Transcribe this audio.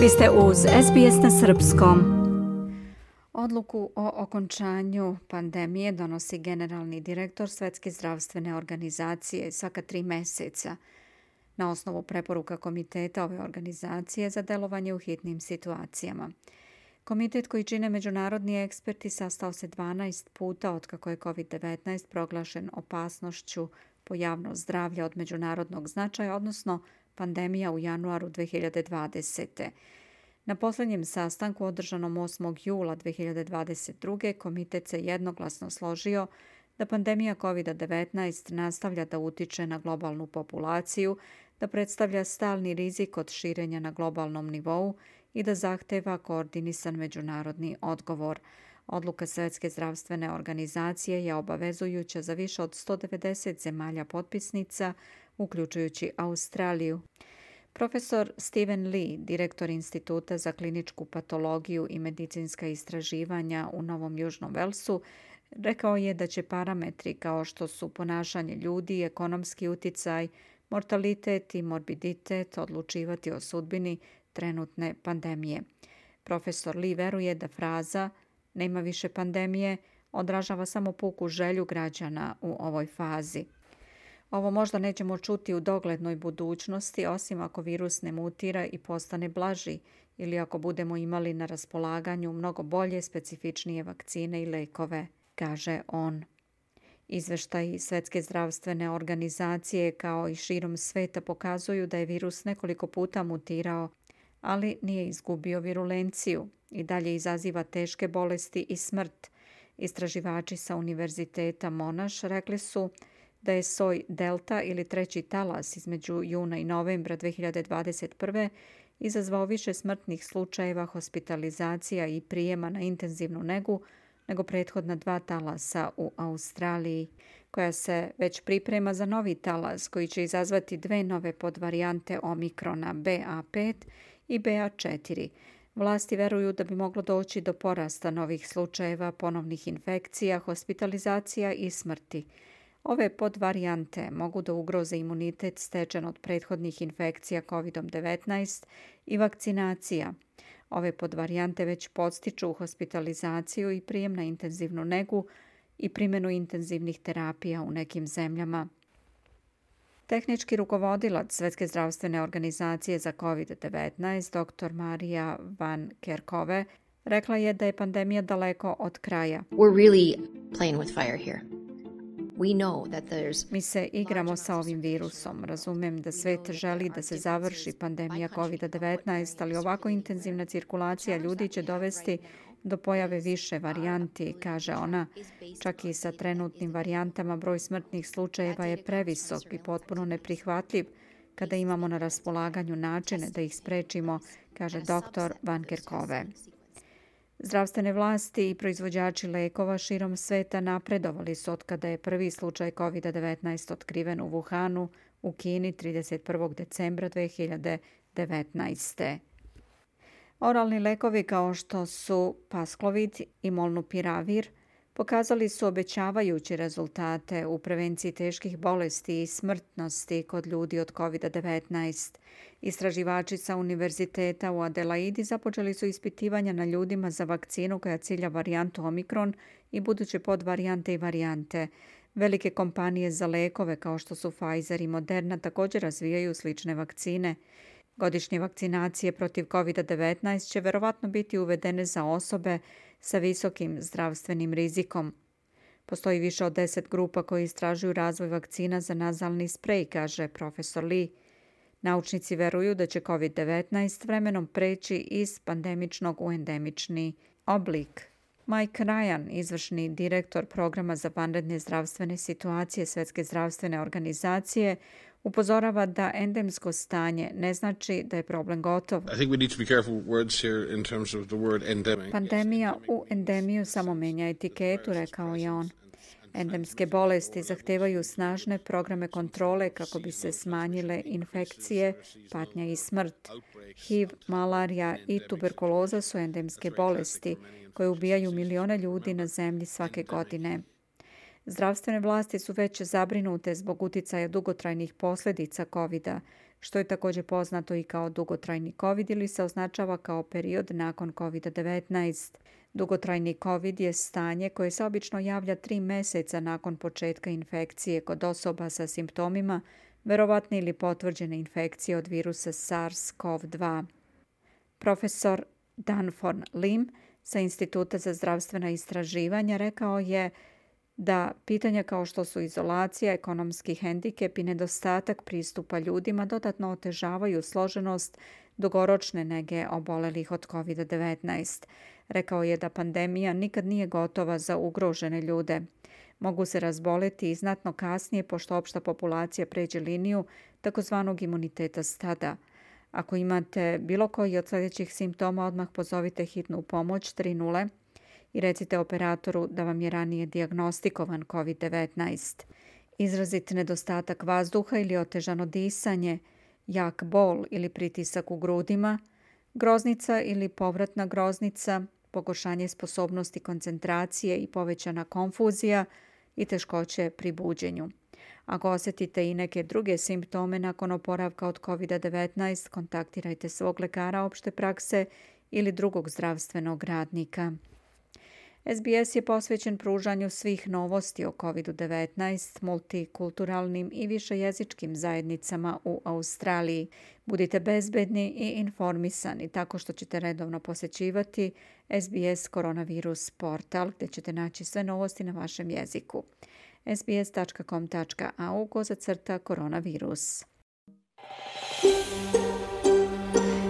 Vi ste uz SBS na Srpskom. Odluku o okončanju pandemije donosi generalni direktor Svetske zdravstvene organizacije svaka tri meseca na osnovu preporuka komiteta ove organizacije za delovanje u hitnim situacijama. Komitet koji čine međunarodni eksperti sastao se 12 puta od kako je COVID-19 proglašen opasnošću po javno zdravlje od međunarodnog značaja, odnosno pandemija u januaru 2020. Na posljednjem sastanku održanom 8. jula 2022. komitet se jednoglasno složio da pandemija COVID-19 nastavlja da utiče na globalnu populaciju, da predstavlja stalni rizik od širenja na globalnom nivou i da zahteva koordinisan međunarodni odgovor. Odluka Svetske zdravstvene organizacije je obavezujuća za više od 190 zemalja potpisnica, uključujući Australiju. Profesor Steven Lee, direktor Instituta za kliničku patologiju i medicinska istraživanja u Novom Južnom Velsu, rekao je da će parametri kao što su ponašanje ljudi, ekonomski uticaj, mortalitet i morbiditet odlučivati o sudbini trenutne pandemije. Profesor Lee veruje da fraza nema više pandemije odražava samo puku želju građana u ovoj fazi. Ovo možda nećemo čuti u doglednoj budućnosti, osim ako virus ne mutira i postane blaži ili ako budemo imali na raspolaganju mnogo bolje, specifičnije vakcine i lekove, kaže on. Izveštaji Svetske zdravstvene organizacije kao i širom sveta pokazuju da je virus nekoliko puta mutirao, ali nije izgubio virulenciju i dalje izaziva teške bolesti i smrt. Istraživači sa Univerziteta Monaš rekli su da je soj delta ili treći talas između juna i novembra 2021. izazvao više smrtnih slučajeva hospitalizacija i prijema na intenzivnu negu nego prethodna dva talasa u Australiji, koja se već priprema za novi talas koji će izazvati dve nove podvarijante omikrona BA5 i BA4. Vlasti veruju da bi moglo doći do porasta novih slučajeva, ponovnih infekcija, hospitalizacija i smrti. Ove podvarijante mogu da ugroze imunitet stečen od prethodnih infekcija COVID-19 i vakcinacija. Ove podvarijante već podstiču hospitalizaciju i prijem na intenzivnu negu i primjenu intenzivnih terapija u nekim zemljama. Tehnički rukovodilac Svetske zdravstvene organizacije za COVID-19, dr. Marija Van Kerkove, rekla je da je pandemija daleko od kraja. We're really playing with fire here. Mi se igramo sa ovim virusom. Razumem da svet želi da se završi pandemija COVID-19, ali ovako intenzivna cirkulacija ljudi će dovesti do pojave više varijanti, kaže ona. Čak i sa trenutnim varijantama broj smrtnih slučajeva je previsok i potpuno neprihvatljiv kada imamo na raspolaganju načine da ih sprečimo, kaže dr. Van Kerkove. Zdravstvene vlasti i proizvođači lekova širom sveta napredovali su od kada je prvi slučaj COVID-19 otkriven u Wuhanu u Kini 31. decembra 2019. Oralni lekovi kao što su Pasklovid i Molnupiravir – pokazali su obećavajuće rezultate u prevenciji teških bolesti i smrtnosti kod ljudi od COVID-19. Istraživači sa Univerziteta u Adelaidi započeli su ispitivanja na ljudima za vakcinu koja cilja varijantu Omikron i buduće podvarijante i varijante. Velike kompanije za lekove kao što su Pfizer i Moderna također razvijaju slične vakcine. Godišnje vakcinacije protiv COVID-19 će verovatno biti uvedene za osobe sa visokim zdravstvenim rizikom. Postoji više od 10 grupa koji istražuju razvoj vakcina za nazalni sprej, kaže profesor Lee. Naučnici veruju da će COVID-19 vremenom preći iz pandemičnog u endemični oblik. Mike Ryan, izvršni direktor programa za vanredne zdravstvene situacije Svetske zdravstvene organizacije, upozorava da endemsko stanje ne znači da je problem gotov. Pandemija u endemiju samo menja etiketu, rekao je on. Endemske bolesti zahtevaju snažne programe kontrole kako bi se smanjile infekcije, patnja i smrt. HIV, malarija i tuberkuloza su endemske bolesti koje ubijaju milione ljudi na zemlji svake godine. Zdravstvene vlasti su već zabrinute zbog uticaja dugotrajnih posljedica covid što je također poznato i kao dugotrajni COVID ili se označava kao period nakon COVID-19. Dugotrajni COVID je stanje koje se obično javlja tri mjeseca nakon početka infekcije kod osoba sa simptomima verovatne ili potvrđene infekcije od virusa SARS-CoV-2. Profesor Danforn Lim sa Instituta za zdravstvena istraživanja rekao je da pitanja kao što su izolacija, ekonomski hendikep i nedostatak pristupa ljudima dodatno otežavaju složenost dugoročne nege obolelih od COVID-19. Rekao je da pandemija nikad nije gotova za ugrožene ljude. Mogu se razboleti i znatno kasnije pošto opšta populacija pređe liniju takozvanog imuniteta stada. Ako imate bilo koji od sljedećih simptoma, odmah pozovite hitnu pomoć 30 i recite operatoru da vam je ranije diagnostikovan COVID-19. Izrazit nedostatak vazduha ili otežano disanje, jak bol ili pritisak u grudima, groznica ili povratna groznica, pogoršanje sposobnosti koncentracije i povećana konfuzija i teškoće pri buđenju. Ako osjetite i neke druge simptome nakon oporavka od COVID-19, kontaktirajte svog lekara opšte prakse ili drugog zdravstvenog radnika. SBS je posvećen pružanju svih novosti o COVID-19, multikulturalnim i višejezičkim zajednicama u Australiji. Budite bezbedni i informisani tako što ćete redovno posjećivati SBS koronavirus portal gdje ćete naći sve novosti na vašem jeziku. sbs.com.au kozacrta koronavirus.